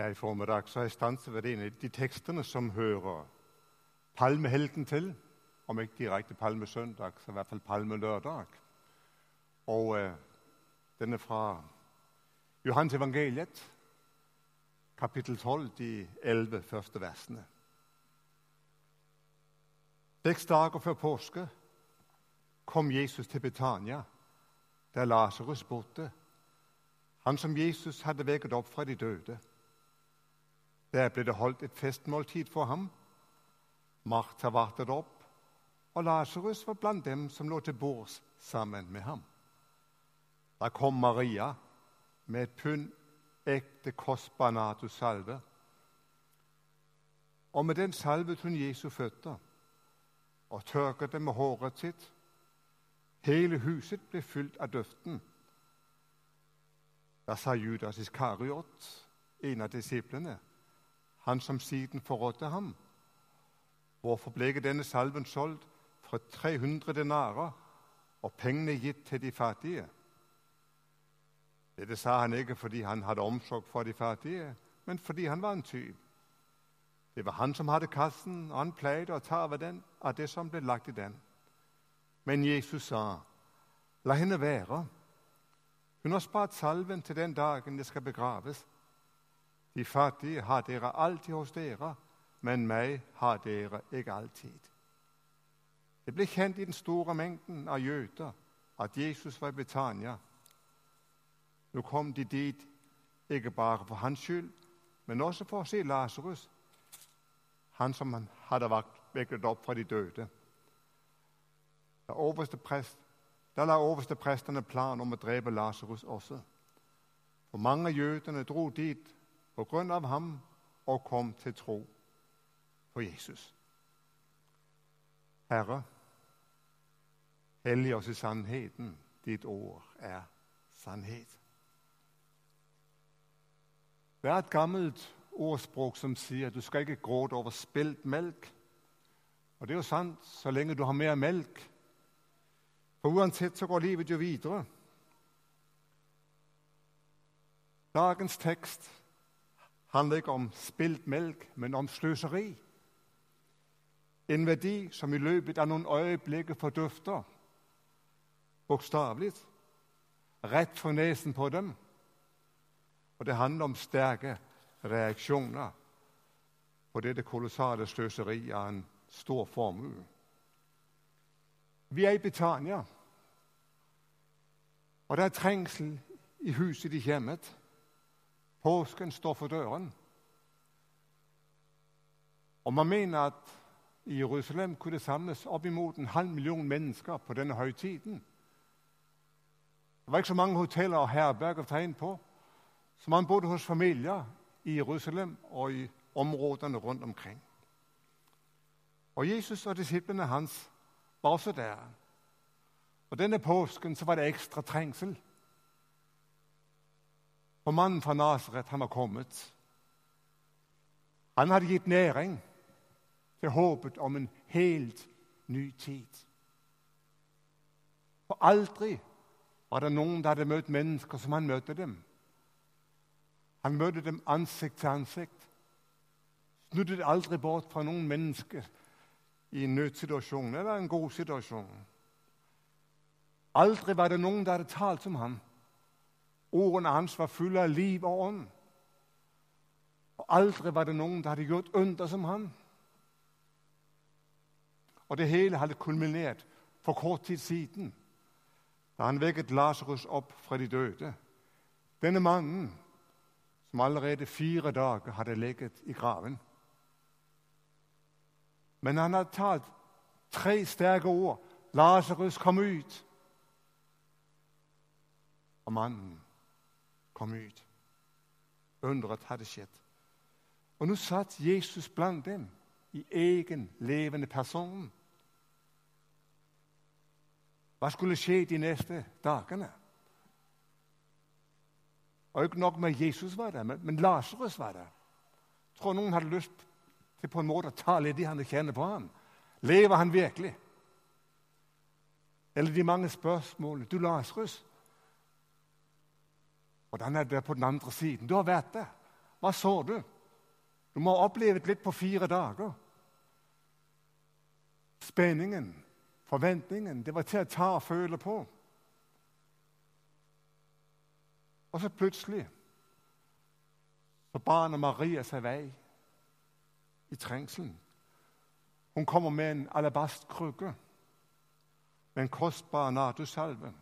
Her i formiddag så har jeg stanset ved en av de tekstene som hører palmehelten til. Om ikke direkte palmesøndag, så i hvert fall palmelørdag. Og eh, den er fra Johans evangeliet, kapittel 12, de elleve første versene. Seks dager før påske kom Jesus til Betania, der Lasarus bodde, han som Jesus hadde vekket opp fra de døde. Der ble det holdt et festmåltid for ham. Martha vartet opp, og Lasarus var blant dem som lå til bords sammen med ham. Da kom Maria med et pund ekte kostbar natussalve. Og med den salvet hun Jesu føtter og tørket dem med håret sitt. Hele huset ble fylt av duften. Da sa Judas Iskariot, en av disiplene, han som siden forrådte ham, hvorfor ble denne salven solgt for 300 denarer og pengene gitt til de fattige? Dette sa han ikke fordi han hadde omsorg for de fattige, men fordi han var en tyv. Det var han som hadde kassen, og han pleide å ta av, den, av det som ble lagt i den. Men Jesus sa, 'La henne være.' Hun har spart salven til den dagen det skal begraves. De fattige har dere alltid hos dere, men meg har dere ikke alltid. Det ble kjent i den store mengden av jøder at Jesus var i Betania. Nå kom de dit ikke bare for hans skyld, men også for å se Lasarus, han som han hadde vekket opp fra de døde. Da, overste prest, da la oversteprestene plan om å drepe Lasarus også. For mange av jødene dro dit på grunn av ham og kom til tro på Jesus. Herre, hellig oss i sannheten. Ditt ord er sannhet. Det er et gammelt ordspråk som sier at du skal ikke gråte over spilt melk. Og det er jo sant så lenge du har mer melk. For uansett så går livet jo videre. Dagens tekst handler ikke om spilt melk, men om sløseri. En verdi som i løpet av noen øyeblikk fordufter, bokstavelig, rett for nesen på dem. Og det handler om sterke reaksjoner på dette kolossale sløseriet av en stor formue. Vi er i Betania, og det er trengsel i huset de kommer Påsken står for døren. Og man mener at i Jerusalem kunne det samles oppimot en halv million mennesker på denne høytiden. Det var ikke så mange hoteller og herberger å ta inn på, så man bodde hos familier i Jerusalem og i områdene rundt omkring. Og Jesus og disiplene hans var også der. Og Denne påsken så var det ekstra trengsel. For mannen fra Nasaret var kommet. Han hadde gitt næring til håpet om en helt ny tid. For aldri var det noen der hadde møtt mennesker som han møtte dem. Han møtte dem ansikt til ansikt. Snudde aldri bort fra noen mennesker i en nødsituasjon eller en god situasjon. Aldri var det noen der hadde talt som han. Ordene hans var fulle av liv og ånd. Og aldri var det noen der hadde gjort under som han. Og det hele hadde kulminert for kort tid siden, da han vekket Lasarus opp fra de døde. Denne mannen som allerede fire dager hadde ligget i graven. Men han hadde talt tre sterke ord. Lasarus, kom ut! Og mannen kom ut. Underet hadde skjedd. Og nå satt Jesus blant dem i egen levende person. Hva skulle skje de neste dagene? Og ikke nok med Jesus var der, men, Lasarus var der. Jeg tror noen hadde lyst til på en måte å ta litt i han og kjenne på ham. Lever han virkelig? Eller de mange spørsmålene. Du, Lasarus, hvordan er det på den andre siden? Du har vært der. Hva så du? Du må ha opplevd litt på fire dager. Spenningen, forventningen, det var til å ta og føle på. Og så plutselig så baner Maria seg vei i trengselen. Hun kommer med en alabastkrukke med en kostbar nadusalve.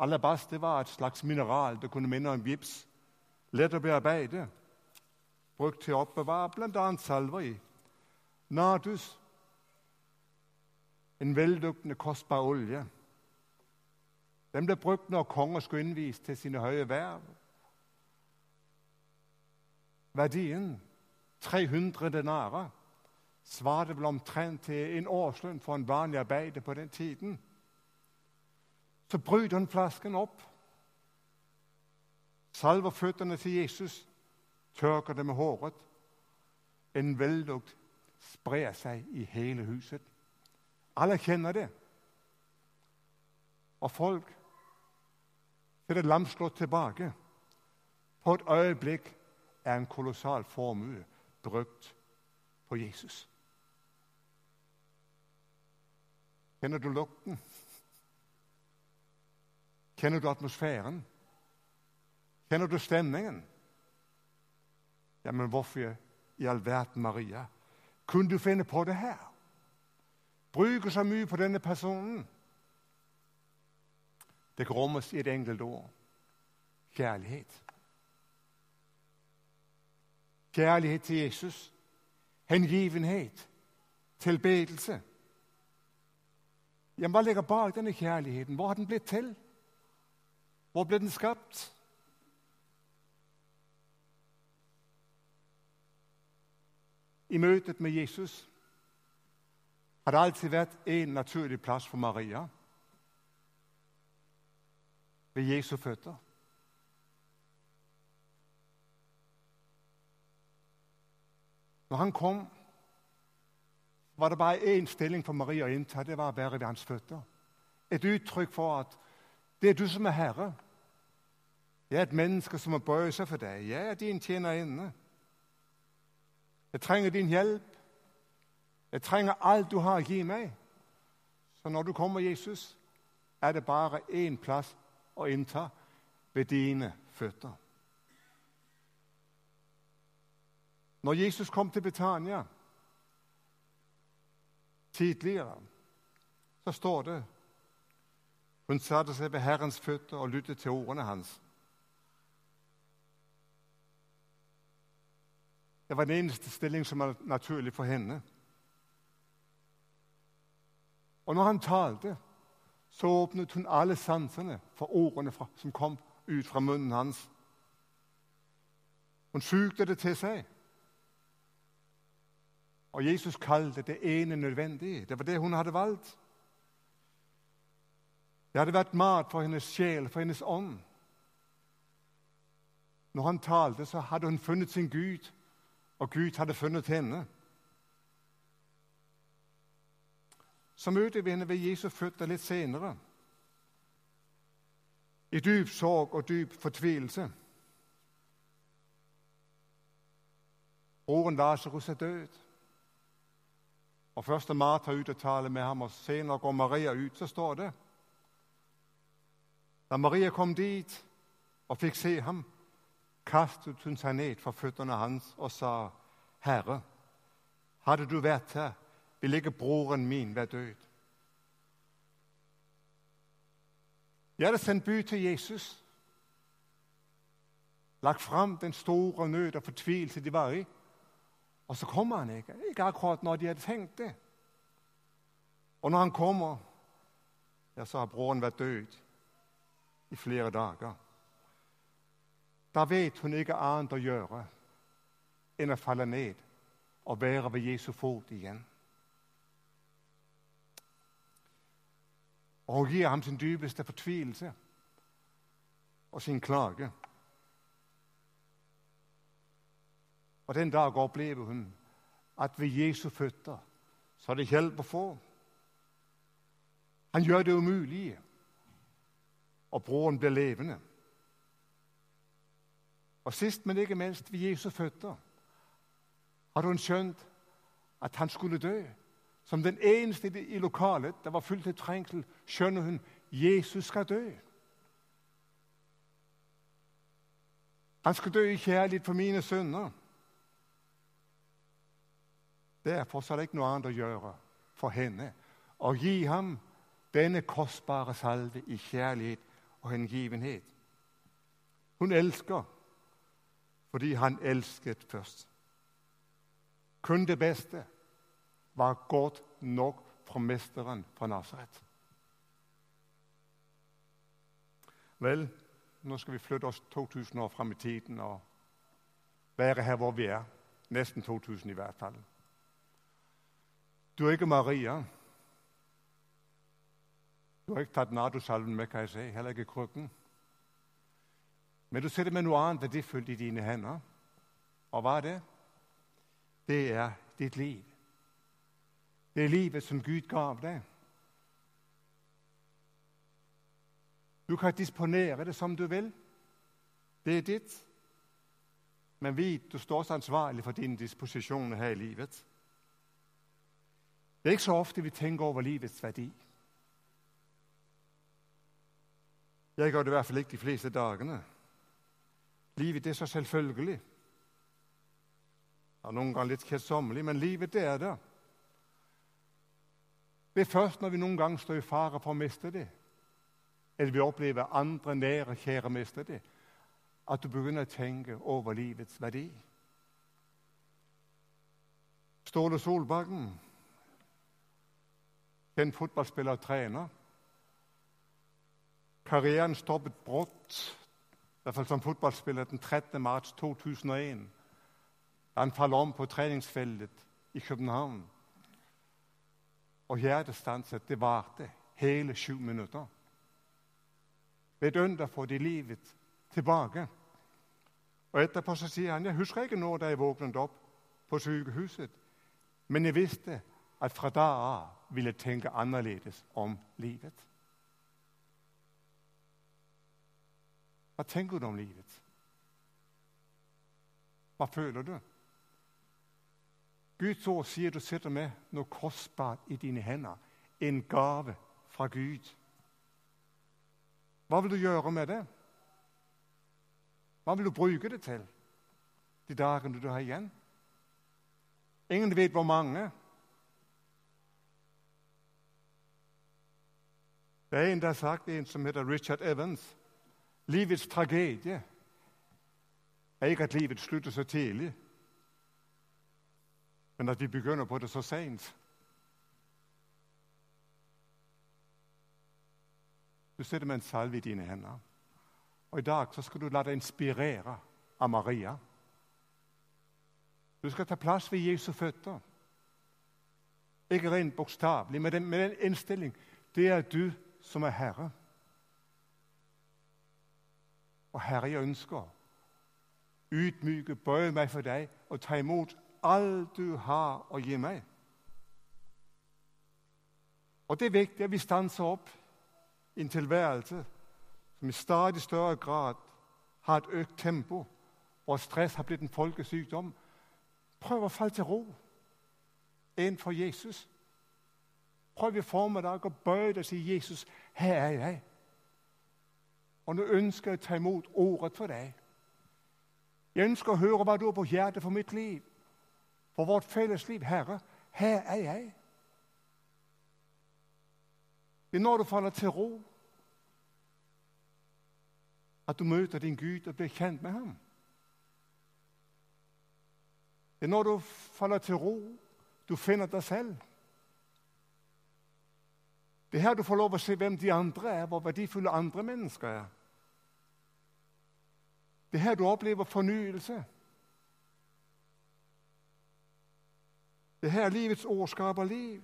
Alabast det var et slags mineral. Det kunne minne om gips. Lett å bearbeide. Brukt til å oppbevare bl.a. salver i. Nadus, en velduktende, kostbar olje. Den ble brukt når konger skulle innvise til sine høye verv. Verdien 300 denarer svarte vel omtrent til en årslønn for en vanlig arbeider på den tiden. Så bryter han flasken opp, salver føttene til Jesus, tørker det med håret. En vellukt sprer seg i hele huset. Alle kjenner det. Og folk er det lamslått tilbake. På et øyeblikk er en kolossal formue brukt på Jesus. Kjenner du lukten? Kjenner du atmosfæren? Kjenner du stemningen? Ja, men hvorfor i all verden, Maria, kunne du finne på det her? Bruke så mye på denne personen? Det kan rommes i et enkelt ord kjærlighet. Kjærlighet til Jesus, hengivenhet, tilbedelse. Jamen, Hva ligger bak denne kjærligheten? Hvor har den blitt til? Hvor ble den skapt? I møtet med Jesus har det alltid vært én naturlig plass for Maria ved Jesu føtter. Når han kom, var det bare én stilling for Maria å innta. Det var å være ved hans føtter. Et uttrykk for at det er du som er herre. Jeg er et menneske som må bøye seg for deg. Jeg er din tjenerinne. Jeg trenger din hjelp. Jeg trenger alt du har å gi meg. Så når du kommer, Jesus, er det bare én plass å innta ved dine føtter. Når Jesus kom til Betania tidligere, så står det hun satte seg ved Herrens føtter og lyttet til ordene hans. Det var den eneste stilling som var naturlig for henne. Og når han talte, så åpnet hun alle sansene for ordene fra, som kom ut fra munnen hans. Hun sugde det til seg. Og Jesus kalte det ene nødvendig. Det var det hun hadde valgt. Det hadde vært mat for hennes sjel, for hennes ånd. Når han talte, så hadde hun funnet sin Gud, og Gud hadde funnet henne. Så møter vi henne ved Jesu føtter litt senere. I dyp sorg og dyp fortvilelse. Broren Lasarus er død. Og Først er Martha ute og taler med ham, og senere går Maria ut. Så står det Da Maria kom dit og fikk se ham, kastet hun seg ned for føttene hans og sa, 'Herre, hadde du vært her, ville ikke broren min vært død.' Jeg hadde sendt bud til Jesus, lagt fram den store nød og fortvilelse de var i. Og så kommer han ikke. Ikke akkurat når de hadde tenkt det. Og når han kommer, ja, så har broren vært død i flere dager. Da vet hun ikke annet å gjøre enn å falle ned og være ved Jesu fot igjen. Og hun gir ham sin dypeste fortvilelse og sin klage. Og den dag opplever hun at ved Jesu føtter så er det hjelp å få. Han gjør det umulige, og broren blir levende. Og sist, men ikke minst, ved Jesu føtter hadde hun skjønt at han skulle dø. Som den eneste i lokalet der var fullt av trengsel, skjønner hun Jesus skal dø. Han skal dø i kjærlighet for mine sønner. Derfor er det ikke noe annet å gjøre for henne å gi ham denne kostbare salve i kjærlighet og hengivenhet. Hun elsker fordi han elsket først. Kun det beste var godt nok for mesteren fra Nasaret. Vel, nå skal vi flytte oss 2000 år fram i tiden og være her hvor vi er. Nesten 2000 i hvert fall. Du er ikke Maria. Du har ikke tatt Nardosalven med, kan jeg si. Heller ikke krukken. Men du sitter med noe annet verdifullt i dine hender. Og hva er det? Det er ditt liv. Det er livet som Gud gav deg. Du kan disponere det som du vil. Det er ditt. Men vit du står også ansvarlig for dine disposisjoner her i livet. Det er ikke så ofte vi tenker over livets verdi. Jeg gjør det i hvert fall ikke de fleste dagene. Livet er så selvfølgelig. Ja, noen ganger litt kjedsommelig, men livet det er det. Det er først når vi noen gang står i fare for å miste det, eller vi opplever andre nære kjære miste det, at du begynner å tenke over livets verdi. Ståle Solbakken, kjent fotballspiller og trener, Karrieren stoppet brått, i hvert fall som fotballspiller, den 13. mars 2001. Han falt om på treningsfeltet i København. Og hjertestanset det varte hele sju minutter. Ved et under får de livet tilbake. Og Etterpå så sier han jeg husker ikke når da jeg våknet opp på sykehuset, men jeg visste at fra da av ville jeg tenke annerledes om livet. Hva tenker du om livet? Hva føler du? Guds ord sier du sitter med noe kostbart i dine hender. En gave fra Gud. Hva vil du gjøre med det? Hva vil du bruke det til de dagene du har igjen? Ingen vet hvor mange. Det er en der har sagt, en som heter Richard Evans. Livets tragedie er ikke at livet slutter så tidlig, men at vi begynner på det så seint. Du sitter med en salve i dine hender. Og I dag skal du la deg inspirere av Maria. Du skal ta plass ved Jesu føtter. Ikke rent bokstavelig, men med den innstilling. Det er du som er Herre. Og Herre, jeg ønsker ydmyke, bøye meg for deg og ta imot alt du har å gi meg. Og Det er viktig at vi stanser opp i en tilværelse som i stadig større grad har et økt tempo, hvor stress har blitt en folkesykdom. Prøv å falle til ro innenfor Jesus. Prøv i formiddag å bøye deg og si 'Jesus, her er jeg'. Og nå ønsker jeg å ta imot ordet for deg. Jeg ønsker å høre hva du har på hjertet for mitt liv, for vårt felles liv. Herre, her er jeg. Det er når du faller til ro, at du møter din Gud og blir kjent med ham. Det er når du faller til ro, du finner deg selv. Det er her du får lov å se hvem de andre er, hvor verdifulle andre mennesker er. Det er her du opplever fornyelse. Det er her livets ord skaper liv.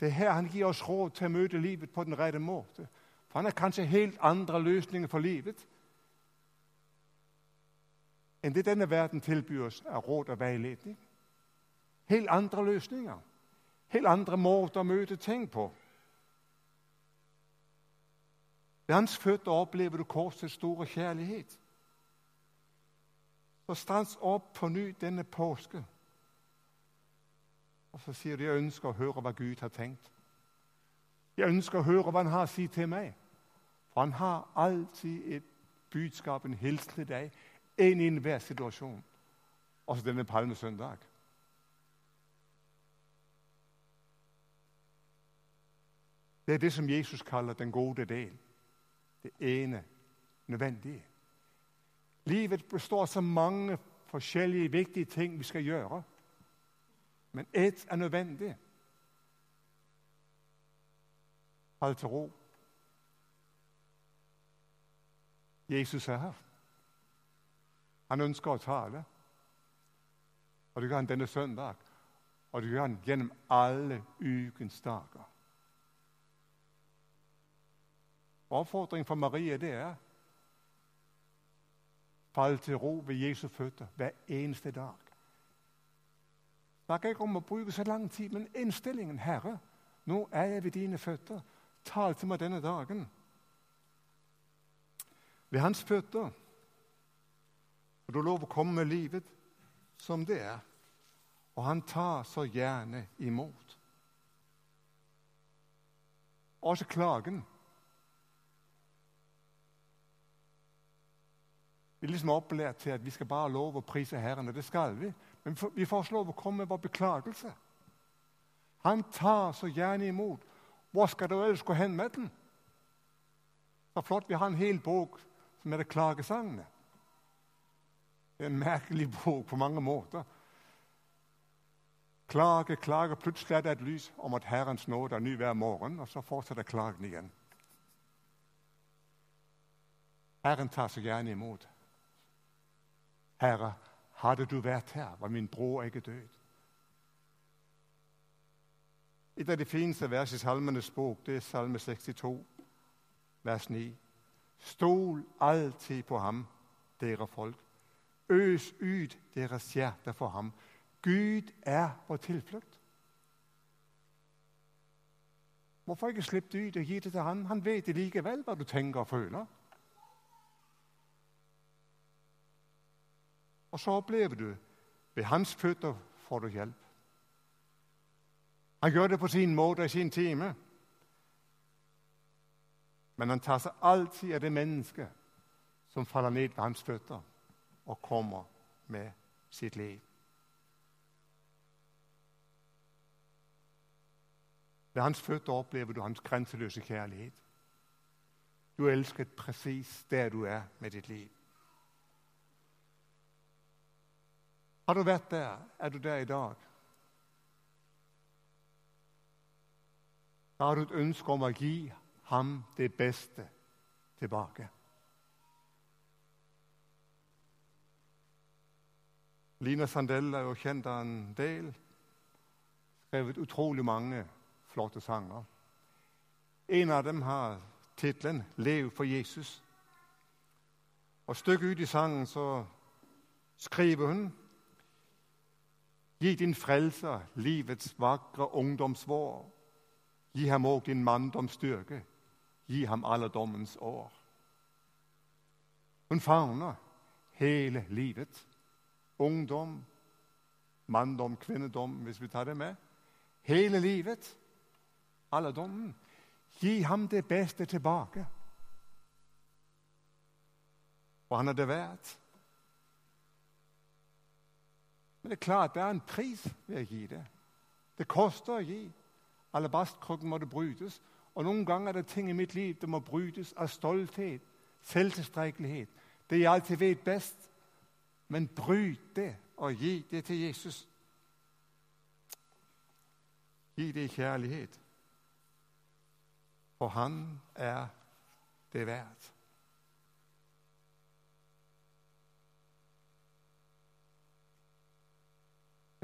Det er her han gir oss råd til å møte livet på den rette måte. For han har kanskje helt andre løsninger for livet enn det denne verden tilbyr oss av råd og veiledning. Helt andre løsninger. Helt andre måter å møte ting på. Ved hans føtter opplever du korsets store kjærlighet. Så stans opp på ny denne påske. Og så sier du jeg ønsker å høre hva Gud har tenkt. Jeg ønsker å høre hva han har å si til meg. For han har alltid et budskap, en hilsen til deg, inn i enhver situasjon. Også denne palmesøndag. Det er det som Jesus kaller den gode del. Det ene nødvendige. Livet består av så mange forskjellige viktige ting vi skal gjøre. Men ett er nødvendig. Hold til ro. Jesus er her. Han ønsker å tale. Og det gjør han denne søndag. Og det gjør han gjennom alle ukens dager. Oppfordringen for Marie det er fall til ro ved Jesu føtter hver eneste dag. Snakker ikke om å bruke så lang tid, men innstillingen, Herre, nå er jeg ved dine føtter. Tal til meg denne dagen. Ved hans føtter. Og du lov å komme med livet som det er. Og han tar så gjerne imot. Også klagen. Vi liksom opplært til at vi skal bare lov å prise Herren, og det skal vi. Men vi får lov å komme med vår beklagelse. Han tar så gjerne imot. Hvor skal du ellers gå hen med den? Så flott, Vi har en hel bok som heter Klagesangene. Det er en merkelig bok på mange måter. Klage, klage. Plutselig er det et lys om at Herrens nåde er ny hver morgen, og så fortsetter klagen igjen. Herren tar så gjerne imot. Herre, hadde du vært her, var min bror ikke død. Et av de fineste vers i Salmenes bok det er Salme 62, vers 9. Stol alltid på ham, dere folk. Øs ut deres hjerte for ham. Gud er vår tilflukt. Hvorfor ikke slippe det ut og gi det til han? Han vet likevel hva du tenker og føler. Og så opplever du ved hans føtter får du hjelp. Han gjør det på sin måte i sin time. Men han tar seg alltid av det mennesket som faller ned ved hans føtter og kommer med sitt liv. Ved hans føtter opplever du hans grenseløse kjærlighet. Du er elsket presis der du er med ditt liv. Har du vært der? Er du der i dag? Da har du et ønske om å gi ham det beste tilbake. Lina Sandell er jo kjent av en del. Skrevet utrolig mange flotte sanger. En av dem har tittelen 'Lev for Jesus'. Og Stykket ut i sangen så skriver hun Gi din frelser livets vakre ungdomsvår. Gi ham òg din manndomsstyrke. Gi ham alderdommens år. Hun favner hele livet. Ungdom, manndom, kvinnedom, hvis vi tar det med. Hele livet. Alderdommen. Gi ham det beste tilbake. Og han er det verdt. Men det er klart det er en pris ved å gi det. Det koster å gi. Alabastkrukken måtte brytes. Og noen ganger er det ting i mitt liv det må brytes av stolthet, selvtilstrekkelighet. Det jeg alltid vet best. Men bryt det og gi det til Jesus. Gi det i kjærlighet. For han er det verdt.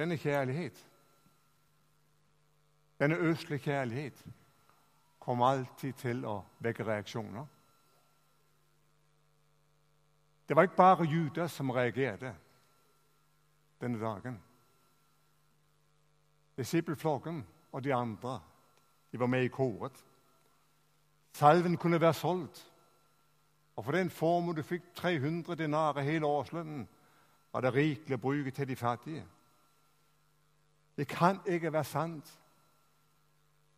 Denne kjærlighet, denne østlige kjærlighet, kommer alltid til å vekke reaksjoner. Det var ikke bare jøder som reagerte denne dagen. Disippelflokken og de andre de var med i koret. Salven kunne være solgt. Og for den formen du fikk 300 denarer hele årslønnen, var det rikelig å bruke til de fattige. Det kan ikke være sant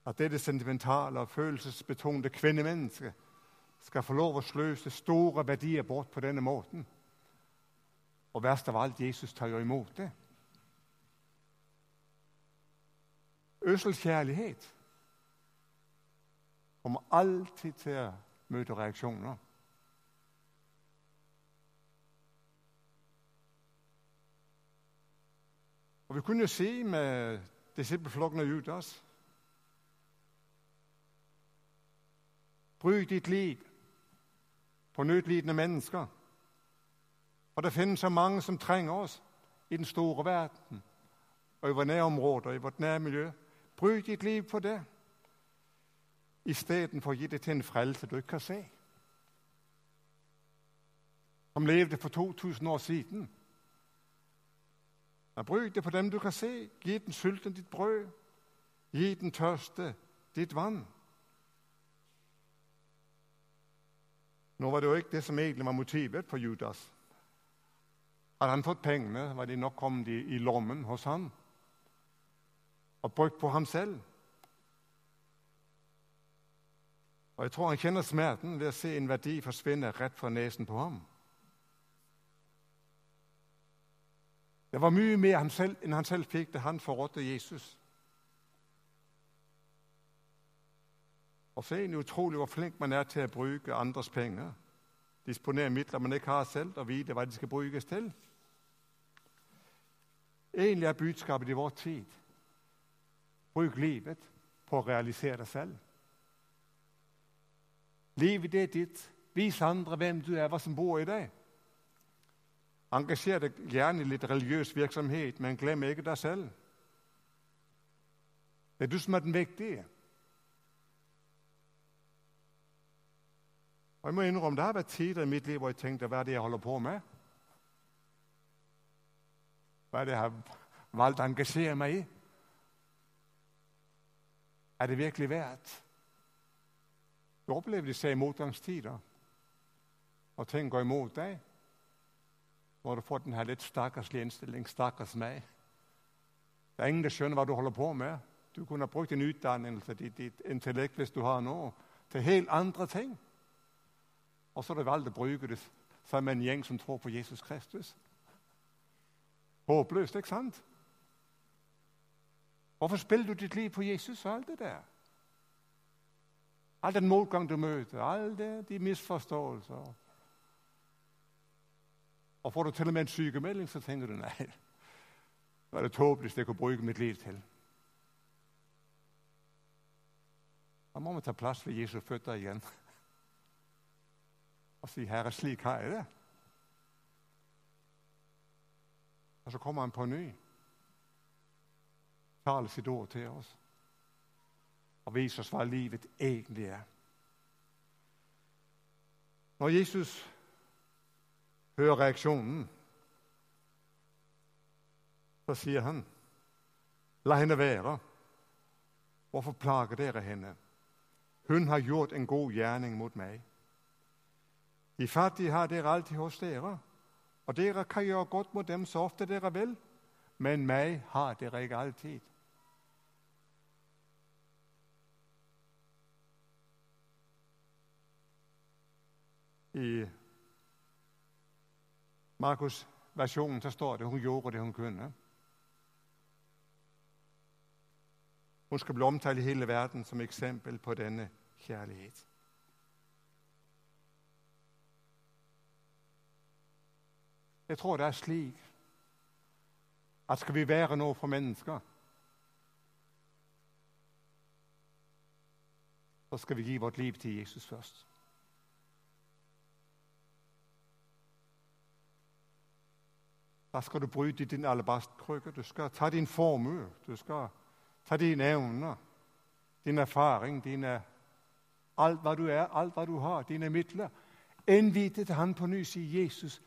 at dette sentimentale og følelsesbetonte kvinnemennesket skal få lov å sløse store verdier bort på denne måten. Og verst av alt, Jesus tar jo imot det. Øssel kjærlighet kommer alltid til å møte reaksjoner. Og Vi kunne jo si med disippelflokken og Judas Bruk ditt liv på nødlidende mennesker. For det finnes så mange som trenger oss i den store verden og i våre nærområder, i vårt nærmiljø. Bruk ditt liv på det istedenfor å gi det til en frelse du ikke kan se. Som levde for 2000 år siden. Men bruk det på dem du kan se. Gi den sulten ditt brød. Gi den tørste ditt vann. Nå var det jo ikke det som egentlig var motivet for Judas. Hadde han fått pengene, var de nok kommet i, i lommen hos han og brukt på ham selv. Og Jeg tror han kjenner smerten ved å se en verdi forsvinne rett fra nesen på ham. Det var mye mer han selv, enn han selv fikk da han forrådte Jesus. Og så er det utrolig hvor flink man er til å bruke andres penger. Disponere midler man ikke har selv, og vite hva de skal brukes til. Egentlig er budskapet i vår tid bruk livet på å realisere deg selv. Livet er ditt. Vis andre hvem du er, hva som bor i deg. Engasjer deg gjerne i litt religiøs virksomhet, men glem ikke deg selv. Det er du som er den viktige. Og jeg må innrømme, Det har vært tider i mitt liv hvor jeg tenkte hva er det jeg holder på med? Hva er det jeg har valgt å engasjere meg i? Er det virkelig verdt? Du opplevde disse i motgangstider, og ting går imot deg. Når du får den litt stakkarslige innstilling 'stakkars meg'. Det er ingen som skjønner hva du holder på med. Du kunne brukt din utdannelse, ditt, ditt intellekt, hvis du har nå, til helt andre ting. Og så har du valgt å bruke det sammen med en gjeng som tror på Jesus Kristus. Håpløst, ikke sant? Hvorfor spiller du ditt liv på Jesus og alt det der? All den motgang du møter, alle de misforståelser. Og får du til og med en sykemelding, så tenker du nei. Hva er det tåpeligste jeg kan bruke mitt liv til? Da må vi ta plass ved Jesu føtter igjen og si 'Herre, slik har jeg det'. Og så kommer han på ny. Taler sitt ord til oss og viser oss hva livet egentlig er. Når Jesus hører reaksjonen, så sier han, 'La henne være. Hvorfor plager dere henne?' Hun har gjort en god gjerning mot meg. De fattige har dere alltid hos dere, og dere kan gjøre godt mot dem så ofte dere vil, men meg har dere ikke alltid. I Markus-versjonen så står det hun gjorde det hun kunne. Hun skal bli omtalt i hele verden som eksempel på denne kjærlighet. Jeg tror det er slik at skal vi være noe for mennesker, så skal vi gi vårt liv til Jesus først. Da skal du bryte din alabastkrykke. Du skal ta din formue. Du skal ta dine evner, din erfaring, dine, alt hva du er, alt hva du har, dine midler. Innvite til Han på ny. sier 'Jesus,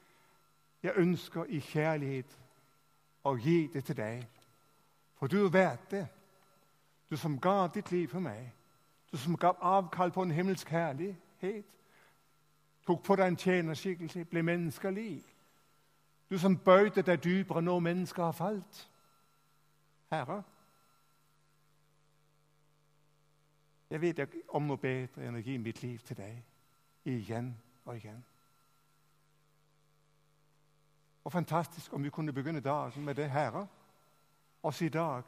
jeg ønsker i kjærlighet å gi det til deg.' For du er verdt det. Du som ga ditt liv for meg. Du som gav avkall på en himmelsk herlighet. tok på deg en tjenerskikkelse, ble mennesker lik. Du som bøyde deg dypere når mennesker har falt. Herre, jeg vet ikke om noe bedre enn å gi mitt liv til deg igjen og igjen. Og fantastisk om vi kunne begynne dagen med det, Herre. Også i dag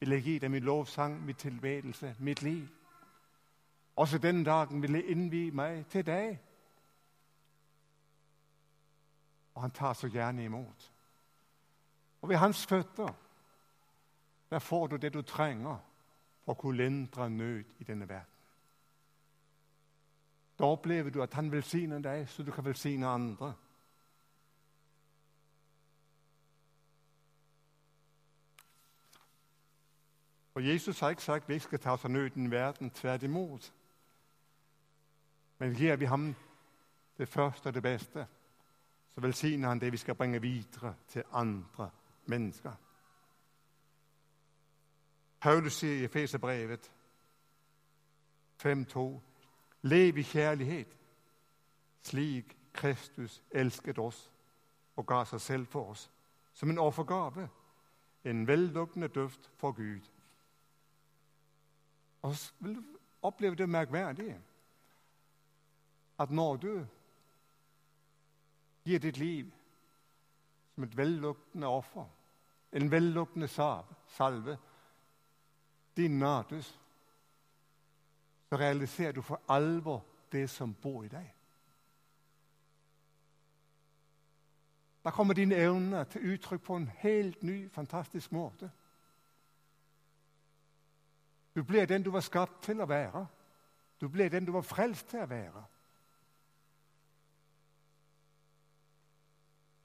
vil jeg gi deg min lovsang, min tilbedelse, mitt liv. Også denne dagen vil jeg innvie meg til deg. Og han tar så gjerne imot. Og ved hans føtter der får du det du trenger for å kunne lindre nød i denne verden. Da opplever du at han velsigner deg, så du kan velsigne andre. Og Jesus har ikke sagt at vi ikke skal ta oss av nøden i verden. Tvert imot. Men gir vi ham det første og det beste, så velsigner han det vi skal bringe videre til andre mennesker. Paulus sier i Efeserbrevet 5.2.: Lev i kjærlighet, slik Kristus elsket oss og ga seg selv for oss, som en offergave, en velluktende duft for Gud. Og så vil du oppleve det merkverdige at når du gir ditt liv som et velluktende offer, en velluktende salve, din natus, så realiserer du for alvor det som bor i deg. Da kommer dine evner til uttrykk på en helt ny, fantastisk måte. Du blir den du var skapt til å være. Du blir den du var frelst til å være.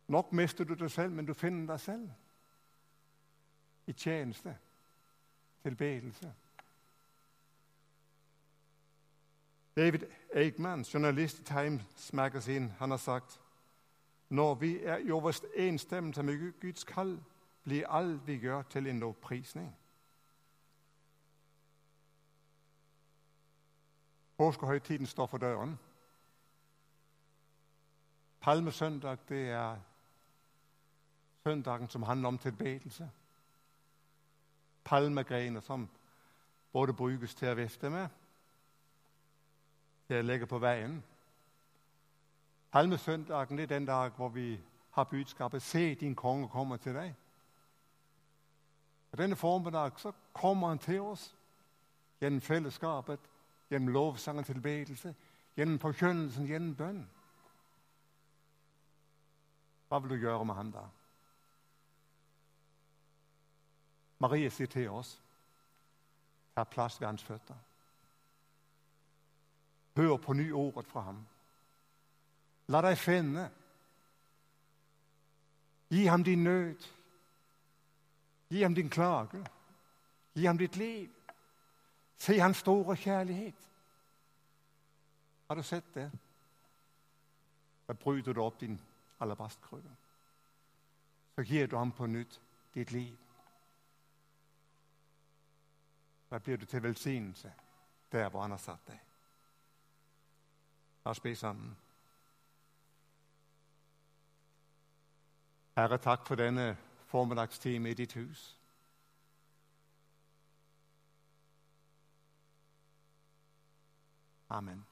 Nok mister du deg selv, men du finner deg selv i tjeneste, tilbedelse. David Eichmann, journalist i Times Magazine, han har sagt når vi er i overensstemmelse med Guds kall, blir alt vi gjør, til en lovprisning. Påskehøytiden står for døren. Palmesøndag det er søndagen som handler om tilbedelse. Palmegreiner som både brukes til å vifte med, til å legge på veien. Palmesøndagen er den dag hvor vi har budskapet 'Se, din konge kommer til deg'. Og Denne formiddag så kommer han til oss gjennom fellesskapet gjennom lovsang og tilbedelse, gjennom forkynnelsen, gjennom bønn. Hva vil du gjøre med ham da? Marie sier til oss ta plass ved hans føtter. Hør på ny ordet fra ham. La deg finne. Gi ham din nød. Gi ham din klage. Gi ham ditt liv. Se hans store kjærlighet. Har du sett det? Da bryter du opp din alabastkrybbe. Så gir du ham på nytt ditt liv. Da blir du til velsignelse der hvor han har satt deg. La oss be sammen. Herre, takk for denne formiddagstime i ditt hus. Amen.